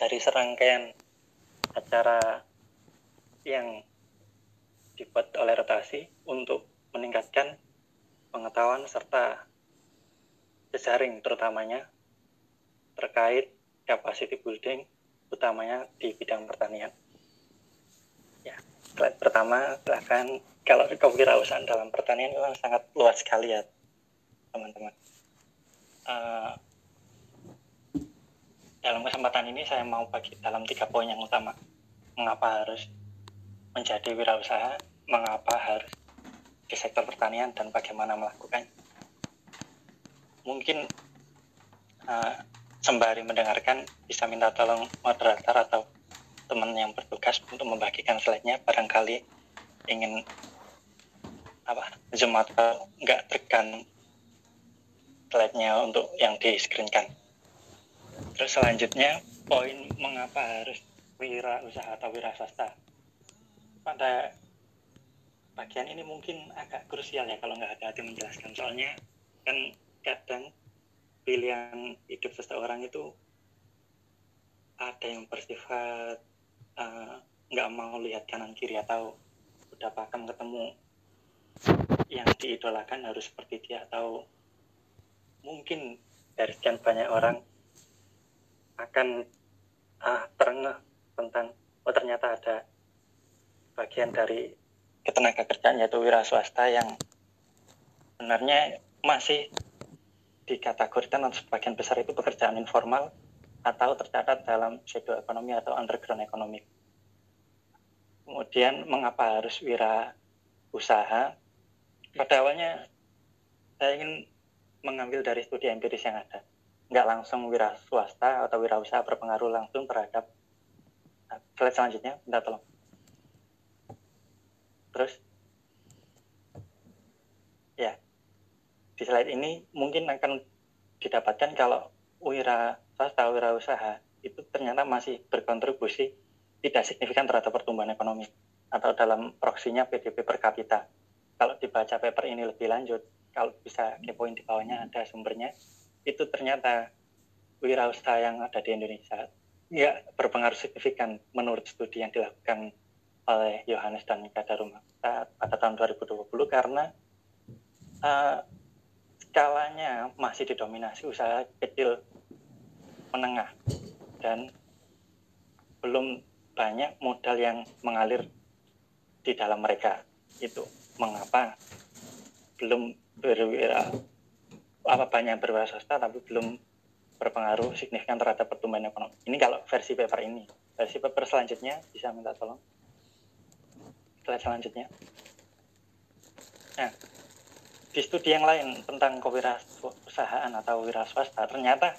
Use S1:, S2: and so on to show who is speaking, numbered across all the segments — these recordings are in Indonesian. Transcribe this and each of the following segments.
S1: dari serangkaian acara yang dibuat oleh rotasi untuk meningkatkan pengetahuan serta jejaring terutamanya terkait capacity building utamanya di bidang pertanian. Ya, slide pertama silahkan kalau kewirausahaan dalam pertanian itu sangat luas sekali ya teman-teman. Uh, dalam kesempatan ini saya mau bagi dalam tiga poin yang utama. Mengapa harus menjadi wirausaha, mengapa harus di sektor pertanian dan bagaimana melakukan. Mungkin uh, sembari mendengarkan bisa minta tolong moderator atau teman yang bertugas untuk membagikan slide-nya barangkali ingin apa zoom atau nggak tekan slide-nya untuk yang di screen-kan. Terus selanjutnya poin mengapa harus wira usaha atau wira swasta. Pada bagian ini mungkin agak krusial ya kalau nggak hati-hati menjelaskan soalnya kan kadang pilihan hidup seseorang itu ada yang bersifat eh, nggak uh, mau lihat kanan kiri atau udah pakem ketemu yang diidolakan harus seperti dia atau mungkin dari sekian banyak orang akan ah, terengah tentang oh ternyata ada bagian dari ketenaga kerjaan yaitu wira swasta yang sebenarnya masih dikategorikan sebagian besar itu pekerjaan informal atau tercatat dalam shadow ekonomi atau underground ekonomi. Kemudian mengapa harus wira usaha? Pada awalnya saya ingin mengambil dari studi empiris yang ada. Nggak langsung wira swasta atau wira usaha berpengaruh langsung terhadap nah, slide selanjutnya, minta tolong. Terus ya di slide ini mungkin akan didapatkan kalau wira swasta, wira usaha itu ternyata masih berkontribusi tidak signifikan terhadap pertumbuhan ekonomi atau dalam proksinya PDB per kapita. Kalau dibaca paper ini lebih lanjut, kalau bisa kepoin di bawahnya ada sumbernya, itu ternyata wirausaha yang ada di Indonesia ya berpengaruh signifikan menurut studi yang dilakukan oleh Yohanes dan Kadaruma pada tahun 2020 karena uh, skalanya masih didominasi usaha kecil menengah dan belum banyak modal yang mengalir di dalam mereka. Itu mengapa belum berwira apa banyak berwira swasta tapi belum berpengaruh signifikan terhadap pertumbuhan ekonomi ini kalau versi paper ini versi paper selanjutnya bisa minta tolong slide selanjutnya nah di studi yang lain tentang kewirausahaan atau wira swasta ternyata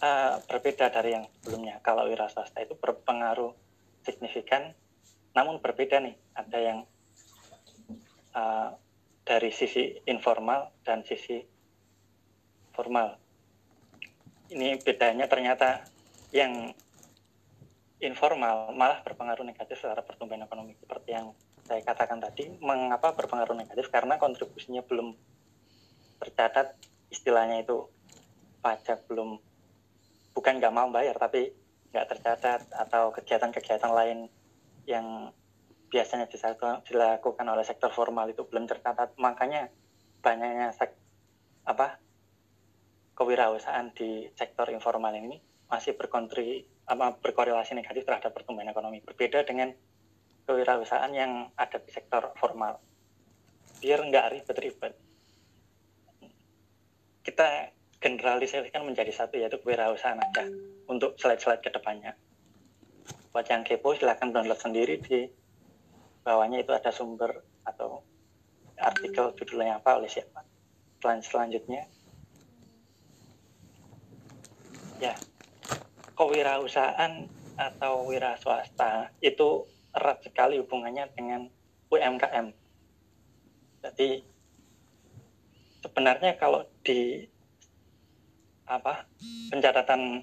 S1: uh, berbeda dari yang sebelumnya. Kalau wira swasta itu berpengaruh signifikan, namun berbeda nih. Ada yang uh, dari sisi informal dan sisi formal. Ini bedanya ternyata yang informal malah berpengaruh negatif secara pertumbuhan ekonomi seperti yang saya katakan tadi, mengapa berpengaruh negatif? Karena kontribusinya belum tercatat, istilahnya itu pajak belum, bukan nggak mau bayar, tapi nggak tercatat, atau kegiatan-kegiatan lain yang biasanya dilakukan oleh sektor formal itu belum tercatat. Makanya banyaknya sek, apa kewirausahaan di sektor informal ini masih berkontri berkorelasi negatif terhadap pertumbuhan ekonomi. Berbeda dengan kewirausahaan yang ada di sektor formal. Biar nggak ribet-ribet. Kita generalisasikan menjadi satu yaitu kewirausahaan aja untuk slide-slide ke depannya buat yang kepo silahkan download sendiri. Di bawahnya itu ada sumber atau artikel judulnya apa oleh siapa. Selan selanjutnya ya kewirausahaan atau wira swasta itu erat sekali hubungannya dengan UMKM. Jadi sebenarnya kalau di apa pencatatan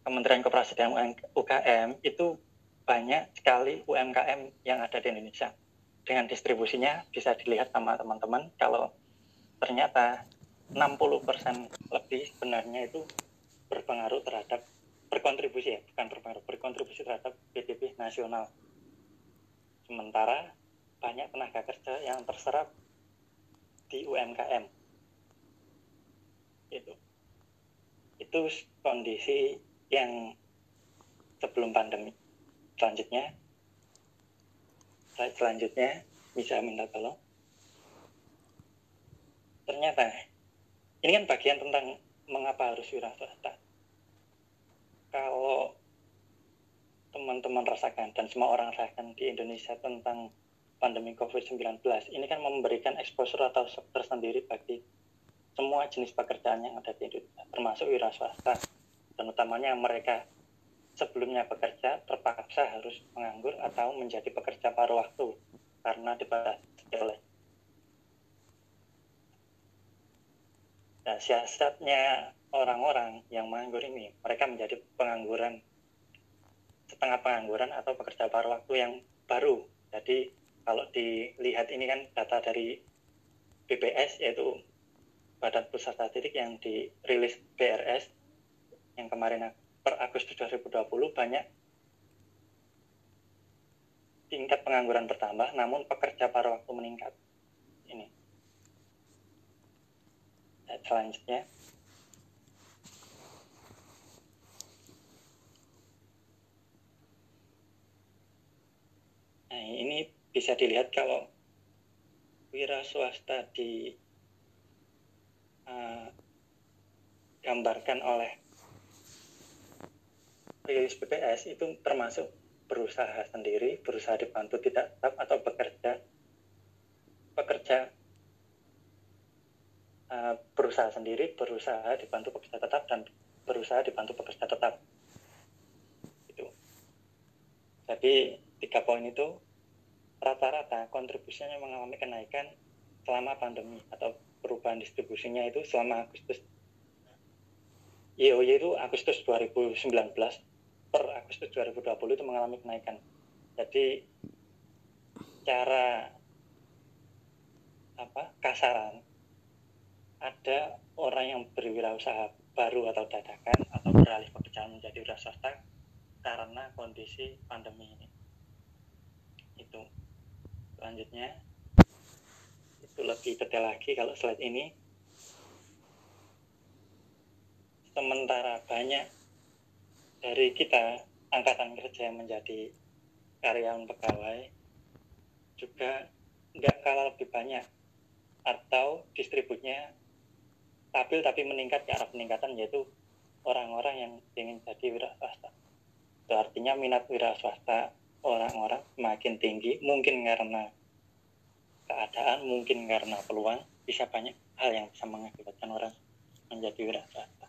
S1: Kementerian Koperasi dan UKM itu banyak sekali UMKM yang ada di Indonesia. Dengan distribusinya bisa dilihat sama teman-teman kalau ternyata 60% lebih sebenarnya itu berpengaruh terhadap berkontribusi ya bukan berpengaruh berkontribusi terhadap PDB nasional. Sementara banyak tenaga kerja yang terserap di UMKM itu. Itu kondisi yang sebelum pandemi. Selanjutnya slide selanjutnya bisa minta tolong. Ternyata ini kan bagian tentang mengapa harus wira swasta kalau teman-teman rasakan dan semua orang rasakan di Indonesia tentang pandemi COVID-19 ini kan memberikan exposure atau tersendiri bagi semua jenis pekerjaan yang ada di Indonesia termasuk wira swasta dan utamanya mereka sebelumnya bekerja terpaksa harus menganggur atau menjadi pekerja paruh waktu karena dibatasi oleh nah, siasatnya orang-orang yang menganggur ini mereka menjadi pengangguran setengah pengangguran atau pekerja paruh waktu yang baru. Jadi kalau dilihat ini kan data dari BPS yaitu Badan Pusat Statistik yang dirilis BRS yang kemarin per Agustus 2020 banyak tingkat pengangguran bertambah namun pekerja paruh waktu meningkat ini selanjutnya Nah, ini bisa dilihat kalau wira swasta di uh, gambarkan oleh rilis BPS itu termasuk berusaha sendiri, berusaha dibantu tidak tetap atau bekerja pekerja uh, berusaha sendiri, berusaha dibantu pekerja tetap dan berusaha dibantu pekerja tetap. Itu. Jadi tiga poin itu rata-rata kontribusinya mengalami kenaikan selama pandemi atau perubahan distribusinya itu selama Agustus YOY itu Agustus 2019 per Agustus 2020 itu mengalami kenaikan jadi cara apa kasaran ada orang yang berwirausaha baru atau dadakan atau beralih pekerjaan menjadi wira swasta karena kondisi pandemi ini. Itu. Selanjutnya itu lebih detail lagi kalau slide ini. Sementara banyak dari kita angkatan kerja yang menjadi karyawan pegawai juga nggak kalah lebih banyak atau distribusinya stabil tapi meningkat ke arah peningkatan yaitu orang-orang yang ingin jadi wira swasta. Itu artinya minat wira swasta orang-orang semakin tinggi mungkin karena keadaan mungkin karena peluang bisa banyak hal yang bisa mengakibatkan orang menjadi wira swasta.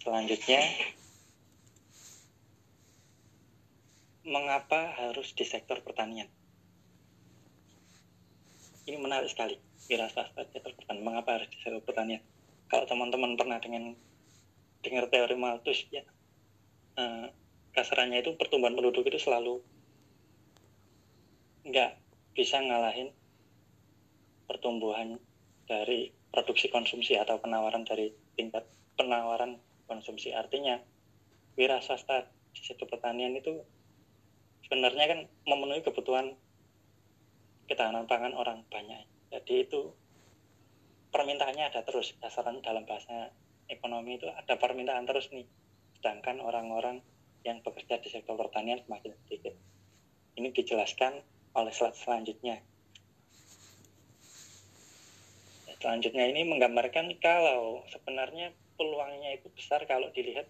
S1: Selanjutnya mengapa harus di sektor pertanian? Ini menarik sekali wira sektor pertanian mengapa harus di sektor pertanian? Kalau teman-teman pernah dengan dengar teori Malthus ya uh, kasarannya itu pertumbuhan penduduk itu selalu nggak bisa ngalahin pertumbuhan dari produksi konsumsi atau penawaran dari tingkat penawaran konsumsi. Artinya wira swasta di sektor pertanian itu sebenarnya kan memenuhi kebutuhan ketahanan pangan orang banyak jadi itu permintaannya ada terus kasaran dalam bahasa ekonomi itu ada permintaan terus nih sedangkan orang-orang yang bekerja di sektor pertanian semakin sedikit. Ini dijelaskan oleh slide selanjutnya. Selanjutnya ini menggambarkan kalau sebenarnya peluangnya itu besar kalau dilihat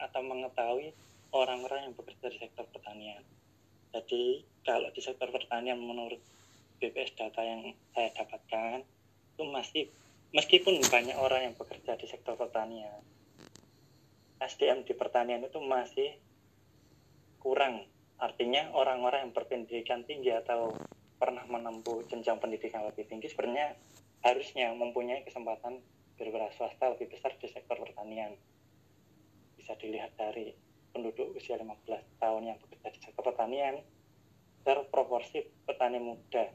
S1: atau mengetahui orang-orang yang bekerja di sektor pertanian. Jadi kalau di sektor pertanian menurut BPS data yang saya dapatkan itu masih meskipun banyak orang yang bekerja di sektor pertanian SDM di pertanian itu masih kurang. Artinya orang-orang yang berpendidikan tinggi atau pernah menempuh jenjang pendidikan lebih tinggi sebenarnya harusnya mempunyai kesempatan berwira swasta lebih besar di sektor pertanian. Bisa dilihat dari penduduk usia 15 tahun yang bekerja di sektor pertanian terproporsi petani muda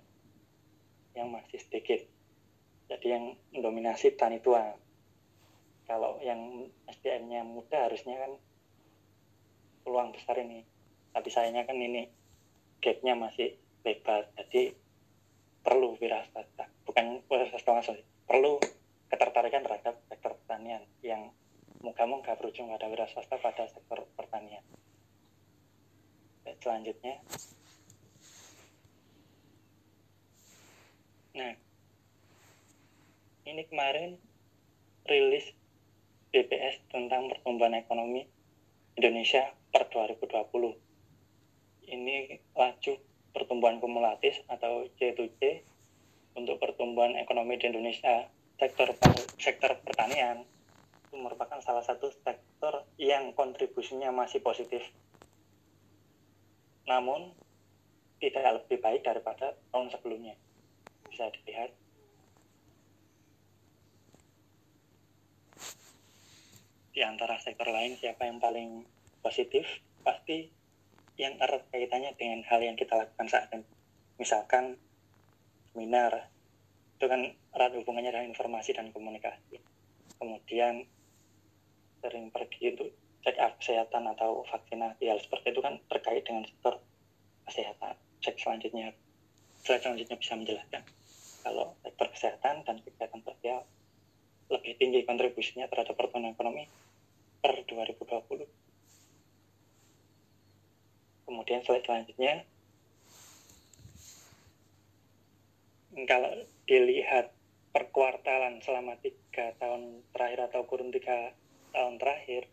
S1: yang masih sedikit. Jadi yang mendominasi petani tua. Kalau yang SDM-nya muda harusnya kan peluang besar ini. Tapi sayangnya kan ini gapnya masih lebar. Jadi perlu wira swasta bukan wira swasta maksudnya perlu ketertarikan terhadap sektor pertanian yang moga-moga berujung pada wira swasta pada sektor pertanian. Selanjutnya nah ini kemarin rilis BPS tentang pertumbuhan ekonomi Indonesia per 2020 ini laju pertumbuhan kumulatif atau C2C untuk pertumbuhan ekonomi di Indonesia. Sektor sektor pertanian itu merupakan salah satu sektor yang kontribusinya masih positif. Namun tidak lebih baik daripada tahun sebelumnya bisa dilihat di antara sektor lain siapa yang paling positif pasti yang erat kaitannya dengan hal yang kita lakukan saat ini. Misalkan seminar, itu kan erat hubungannya dengan informasi dan komunikasi. Kemudian sering pergi untuk cek up kesehatan atau vaksinasi, hal seperti itu kan terkait dengan sektor kesehatan. Cek selanjutnya, selanjutnya bisa menjelaskan. Kalau sektor kesehatan dan kegiatan sosial lebih tinggi kontribusinya terhadap pertumbuhan ekonomi per 2020 kemudian slide selanjutnya. Kalau dilihat per kuartalan selama tiga tahun terakhir atau kurun tiga tahun terakhir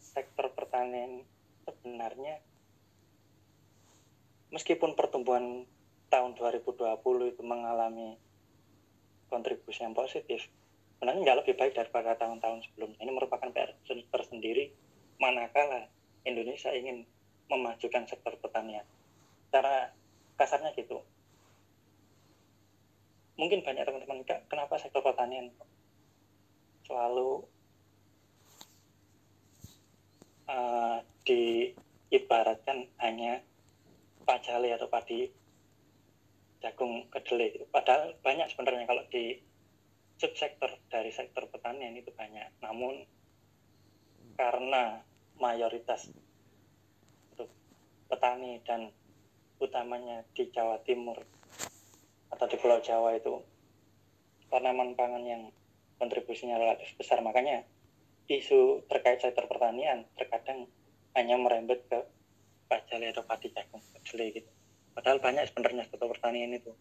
S1: sektor pertanian sebenarnya meskipun pertumbuhan tahun 2020 itu mengalami kontribusi yang positif sebenarnya nggak lebih baik daripada tahun-tahun sebelumnya ini merupakan PR tersendiri manakala Indonesia ingin memajukan sektor pertanian. Cara kasarnya gitu. Mungkin banyak teman-teman kenapa sektor pertanian selalu uh, diibaratkan hanya pajali atau padi jagung kedelai itu. Padahal banyak sebenarnya kalau di subsektor dari sektor pertanian itu banyak. Namun karena mayoritas petani dan utamanya di Jawa Timur atau di Pulau Jawa itu tanaman pangan yang kontribusinya relatif besar makanya isu terkait sektor pertanian terkadang hanya merembet ke pajali atau padi jagung kedelai gitu padahal banyak sebenarnya sektor pertanian itu.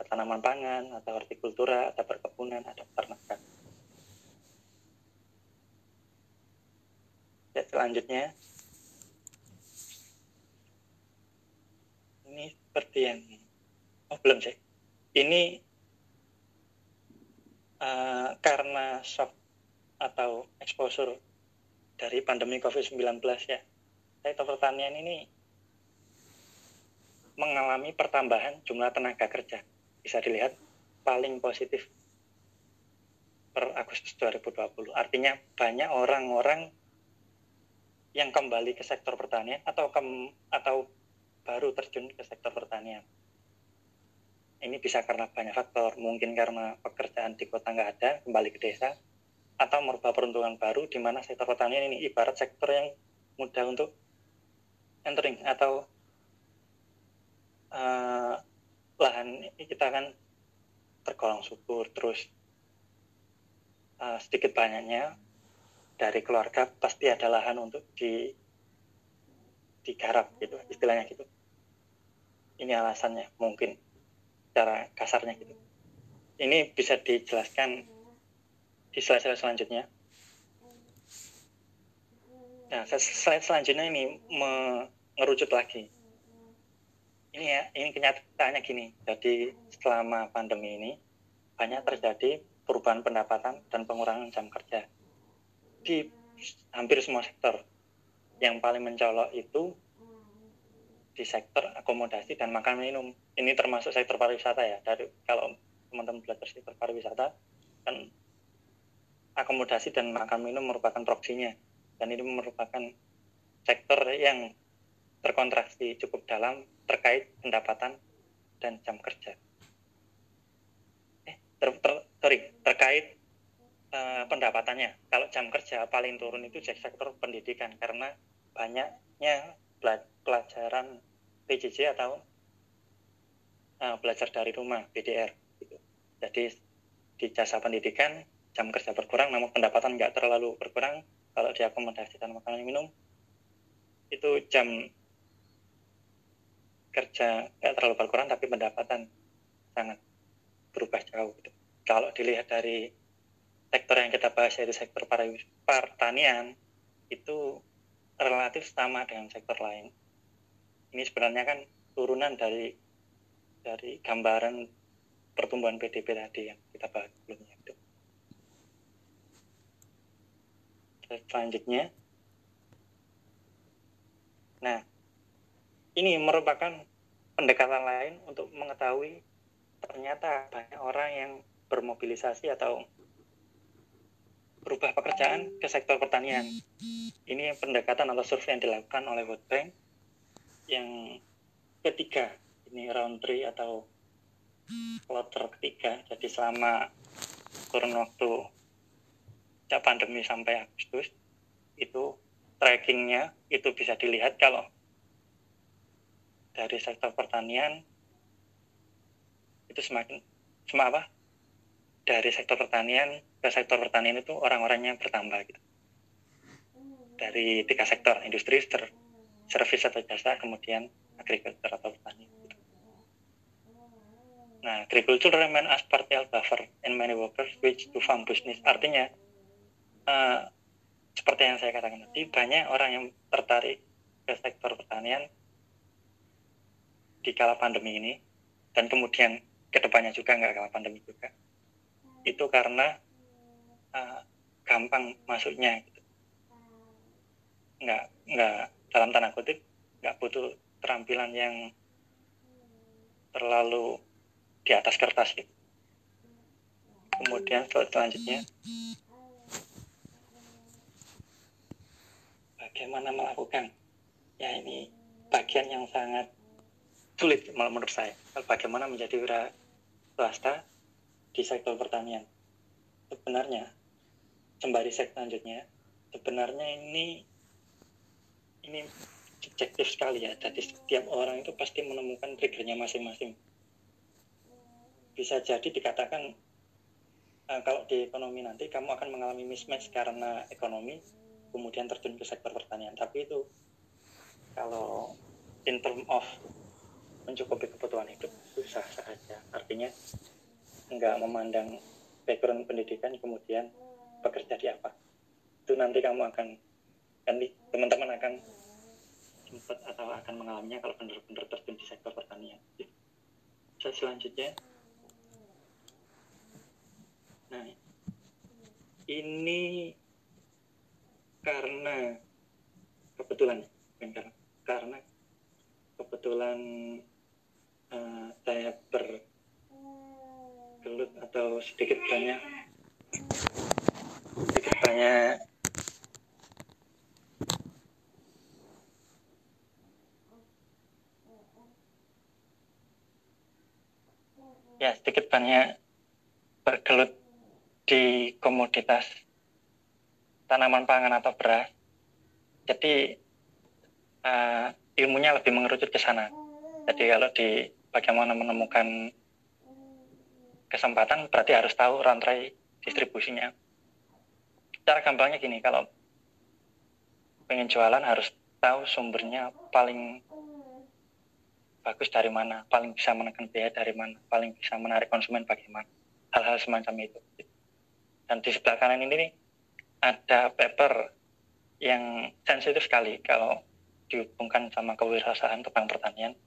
S1: Tanaman pangan atau hortikultura atau perkebunan atau peternakan ya, selanjutnya. Ini seperti yang oh belum sih. Ini uh, karena shock atau exposure dari pandemi COVID-19 ya. Sektor pertanian ini mengalami pertambahan jumlah tenaga kerja. Bisa dilihat paling positif per Agustus 2020 artinya banyak orang-orang yang kembali ke sektor pertanian atau ke, atau baru terjun ke sektor pertanian. Ini bisa karena banyak faktor, mungkin karena pekerjaan di kota nggak ada, kembali ke desa, atau merubah peruntungan baru di mana sektor pertanian ini ibarat sektor yang mudah untuk entering atau uh, lahan kita kan tergolong subur terus uh, sedikit banyaknya dari keluarga pasti ada lahan untuk di digarap gitu istilahnya gitu. Ini alasannya mungkin cara kasarnya gitu. Ini bisa dijelaskan di slide, -slide selanjutnya. Nah slide selanjutnya ini mengerucut lagi ini ya ini kenyataannya gini jadi selama pandemi ini banyak terjadi perubahan pendapatan dan pengurangan jam kerja di hampir semua sektor yang paling mencolok itu di sektor akomodasi dan makan minum. Ini termasuk sektor pariwisata ya. Dari kalau teman-teman belajar sektor pariwisata kan akomodasi dan makan minum merupakan proksinya dan ini merupakan sektor yang terkontraksi cukup dalam terkait pendapatan dan jam kerja. Eh, ter, ter, sorry, terkait uh, pendapatannya. Kalau jam kerja paling turun itu di sektor pendidikan karena banyaknya pelajaran PJJ atau uh, belajar dari rumah BDR. Gitu. Jadi di jasa pendidikan jam kerja berkurang, namun pendapatan nggak terlalu berkurang. Kalau diakomodasikan makanan minum itu jam kerja nggak terlalu berkurang, tapi pendapatan sangat berubah jauh. Gitu. Kalau dilihat dari sektor yang kita bahas yaitu sektor pertanian itu relatif sama dengan sektor lain. Ini sebenarnya kan turunan dari dari gambaran pertumbuhan PDB tadi yang kita bahas sebelumnya itu. Selanjutnya, nah ini merupakan pendekatan lain untuk mengetahui ternyata banyak orang yang bermobilisasi atau berubah pekerjaan ke sektor pertanian. Ini pendekatan atau survei yang dilakukan oleh World Bank yang ketiga, ini round 3 atau kloter ketiga. Jadi selama kurun waktu pandemi sampai Agustus itu trackingnya itu bisa dilihat kalau dari sektor pertanian itu semakin semakin apa dari sektor pertanian ke sektor pertanian itu orang-orangnya bertambah gitu. Dari tiga sektor, industri, ser service atau jasa, kemudian agriculture atau pertanian. Gitu. Nah, agriculture remain as partial buffer and many workers switch to farm business. Artinya, uh, seperti yang saya katakan tadi, banyak orang yang tertarik ke sektor pertanian di kala pandemi ini, dan kemudian ke depannya juga nggak kala pandemi juga itu karena uh, gampang masuknya gitu. nggak nggak dalam tanda kutip nggak butuh keterampilan yang terlalu di atas kertas gitu. kemudian selanjutnya bagaimana melakukan ya ini bagian yang sangat sulit menurut saya bagaimana menjadi wira swasta di sektor pertanian. Sebenarnya, sembari selanjutnya, sebenarnya ini ini subjektif sekali ya. Jadi setiap orang itu pasti menemukan triggernya masing-masing. Bisa jadi dikatakan uh, kalau di ekonomi nanti kamu akan mengalami mismatch karena ekonomi, kemudian terjun ke sektor pertanian. Tapi itu kalau in term of mencukupi kebutuhan hidup susah saja. Artinya nggak memandang background pendidikan kemudian bekerja di apa itu nanti kamu akan nanti teman-teman akan sempat atau akan mengalaminya kalau benar-benar terjun di sektor pertanian saya selanjutnya nah ini karena kebetulan karena kebetulan saya ber gelut atau sedikit banyak sedikit banyak. Ya sedikit banyak bergelut di komoditas tanaman pangan atau beras. Jadi uh, ilmunya lebih mengerucut ke sana. Jadi kalau di bagaimana menemukan kesempatan berarti harus tahu rantai distribusinya. Cara gampangnya gini, kalau pengen jualan harus tahu sumbernya paling bagus dari mana, paling bisa menekan biaya dari mana, paling bisa menarik konsumen bagaimana. Hal-hal semacam itu. Dan di sebelah kanan ini ada paper yang sensitif sekali kalau dihubungkan sama kewirausahaan tentang pertanian.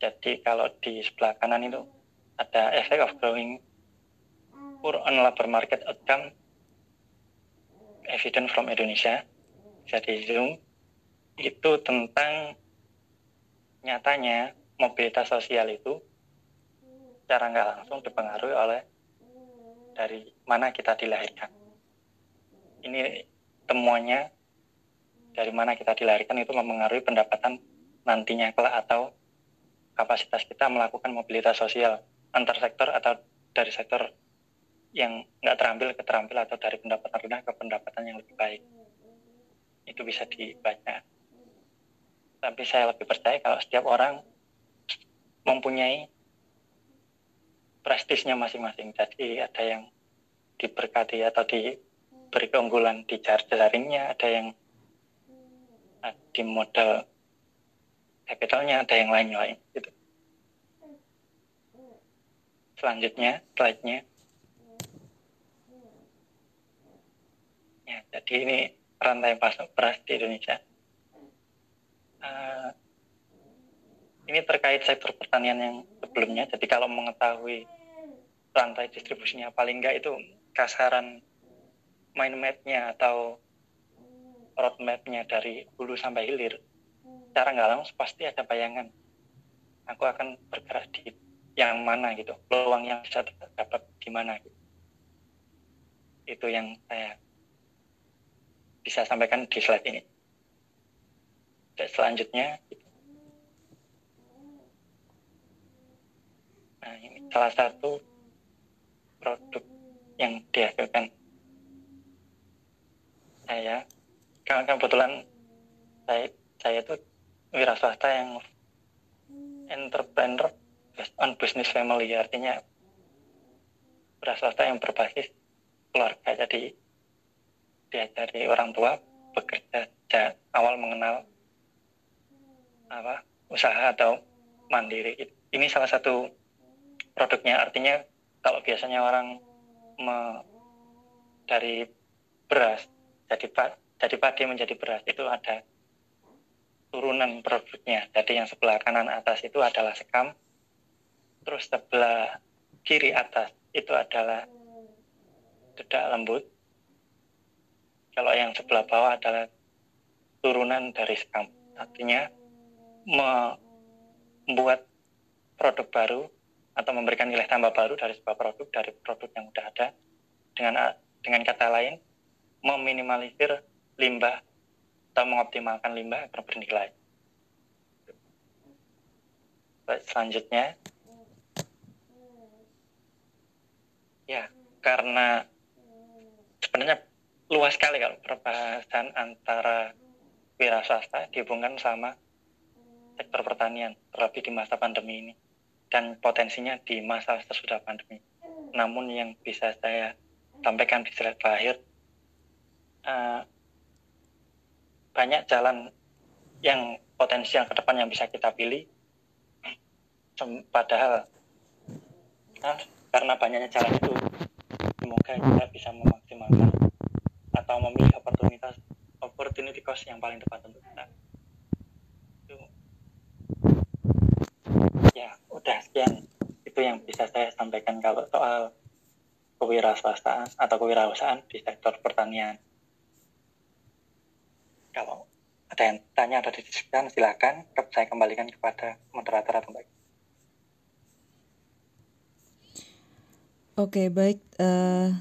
S1: Jadi kalau di sebelah kanan itu ada effect of growing poor on labor market outcome evident from Indonesia jadi Zoom itu tentang nyatanya mobilitas sosial itu secara nggak langsung dipengaruhi oleh dari mana kita dilahirkan. Ini temuannya dari mana kita dilahirkan itu mempengaruhi pendapatan nantinya kelak atau kapasitas kita melakukan mobilitas sosial antar sektor atau dari sektor yang nggak terampil ke terampil atau dari pendapatan rendah ke pendapatan yang lebih baik. Itu bisa dibaca. Tapi saya lebih percaya kalau setiap orang mempunyai prestisnya masing-masing. Jadi ada yang diberkati atau diberi keunggulan di jaringnya ada yang di modal capitalnya ada yang lain-lain gitu. Selanjutnya slide-nya. Ya jadi ini rantai pasok beras di Indonesia. Uh, ini terkait sektor pertanian yang sebelumnya. Jadi kalau mengetahui rantai distribusinya paling enggak itu kasaran mind map-nya atau roadmap-nya dari hulu sampai hilir secara nggak langsung pasti ada bayangan aku akan bergerak di yang mana gitu peluang yang bisa dapat di mana gitu. itu yang saya bisa sampaikan di slide ini selanjutnya gitu. nah ini salah satu produk yang dihasilkan saya kan kebetulan saya saya itu wira swasta yang entrepreneur on business family artinya swasta yang berbasis keluarga. Jadi diajari orang tua bekerja sejak awal mengenal apa usaha atau mandiri. Ini salah satu produknya. Artinya kalau biasanya orang me, dari beras jadi jadi padi menjadi beras itu ada turunan produknya. Jadi yang sebelah kanan atas itu adalah sekam terus sebelah kiri atas itu adalah dedak lembut. Kalau yang sebelah bawah adalah turunan dari sekam. Artinya membuat produk baru atau memberikan nilai tambah baru dari sebuah produk dari produk yang sudah ada. Dengan dengan kata lain meminimalisir limbah atau mengoptimalkan limbah agar bernilai. Selanjutnya Ya, karena sebenarnya luas sekali kalau perbahasan antara wira swasta dihubungkan sama sektor pertanian, terlebih di masa pandemi ini dan potensinya di masa sesudah pandemi. Namun yang bisa saya sampaikan di slide terakhir, uh, banyak jalan yang potensi yang ke depan yang bisa kita pilih, padahal uh, karena banyaknya jalan itu semoga kita bisa memaksimalkan atau memilih oportunitas opportunity cost yang paling tepat untuk kita. Itu. Ya udah sekian. Itu yang bisa saya sampaikan kalau soal kewirausahaan atau kewirausahaan di sektor pertanian kalau ada yang tanya atau didiskusikan silakan saya kembalikan kepada moderator atau baik
S2: Oke, baik. Uh,